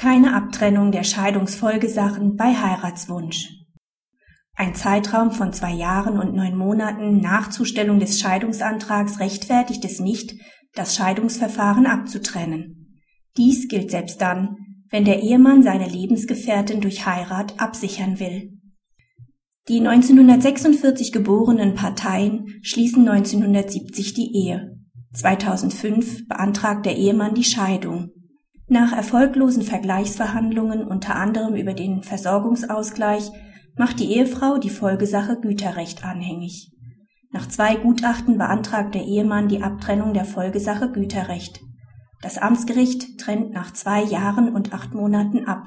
Keine Abtrennung der Scheidungsfolgesachen bei Heiratswunsch. Ein Zeitraum von zwei Jahren und neun Monaten nach Zustellung des Scheidungsantrags rechtfertigt es nicht, das Scheidungsverfahren abzutrennen. Dies gilt selbst dann, wenn der Ehemann seine Lebensgefährtin durch Heirat absichern will. Die 1946 geborenen Parteien schließen 1970 die Ehe. 2005 beantragt der Ehemann die Scheidung. Nach erfolglosen Vergleichsverhandlungen unter anderem über den Versorgungsausgleich macht die Ehefrau die Folgesache Güterrecht anhängig. Nach zwei Gutachten beantragt der Ehemann die Abtrennung der Folgesache Güterrecht. Das Amtsgericht trennt nach zwei Jahren und acht Monaten ab.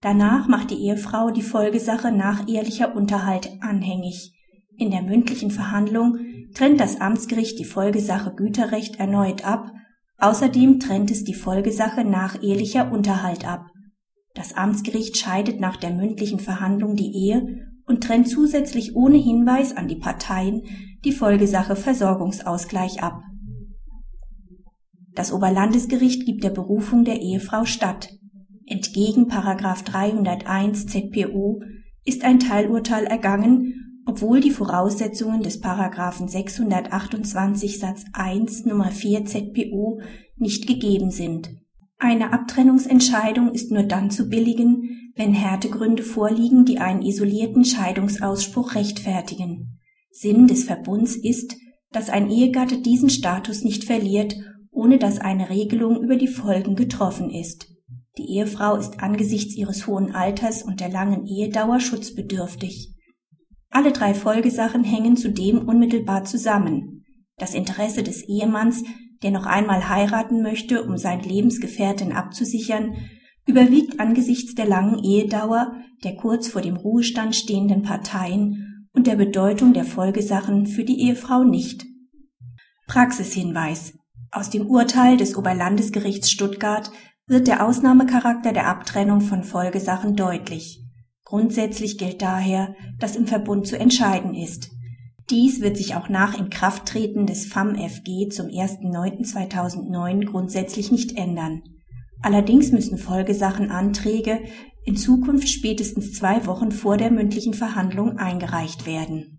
Danach macht die Ehefrau die Folgesache nach ehelicher Unterhalt anhängig. In der mündlichen Verhandlung trennt das Amtsgericht die Folgesache Güterrecht erneut ab Außerdem trennt es die Folgesache nach ehelicher Unterhalt ab. Das Amtsgericht scheidet nach der mündlichen Verhandlung die Ehe und trennt zusätzlich ohne Hinweis an die Parteien die Folgesache Versorgungsausgleich ab. Das Oberlandesgericht gibt der Berufung der Ehefrau statt. Entgegen 301 ZPO ist ein Teilurteil ergangen obwohl die Voraussetzungen des Paragraphen 628 Satz 1 Nummer 4 ZPO nicht gegeben sind. Eine Abtrennungsentscheidung ist nur dann zu billigen, wenn Härtegründe vorliegen, die einen isolierten Scheidungsausspruch rechtfertigen. Sinn des Verbunds ist, dass ein Ehegatte diesen Status nicht verliert, ohne dass eine Regelung über die Folgen getroffen ist. Die Ehefrau ist angesichts ihres hohen Alters und der langen Ehedauer schutzbedürftig. Alle drei Folgesachen hängen zudem unmittelbar zusammen. Das Interesse des Ehemanns, der noch einmal heiraten möchte, um sein Lebensgefährten abzusichern, überwiegt angesichts der langen Ehedauer der kurz vor dem Ruhestand stehenden Parteien und der Bedeutung der Folgesachen für die Ehefrau nicht. Praxishinweis Aus dem Urteil des Oberlandesgerichts Stuttgart wird der Ausnahmecharakter der Abtrennung von Folgesachen deutlich. Grundsätzlich gilt daher, dass im Verbund zu entscheiden ist. Dies wird sich auch nach Inkrafttreten des FAMFG zum 1.9.2009 grundsätzlich nicht ändern. Allerdings müssen Folgesachenanträge in Zukunft spätestens zwei Wochen vor der mündlichen Verhandlung eingereicht werden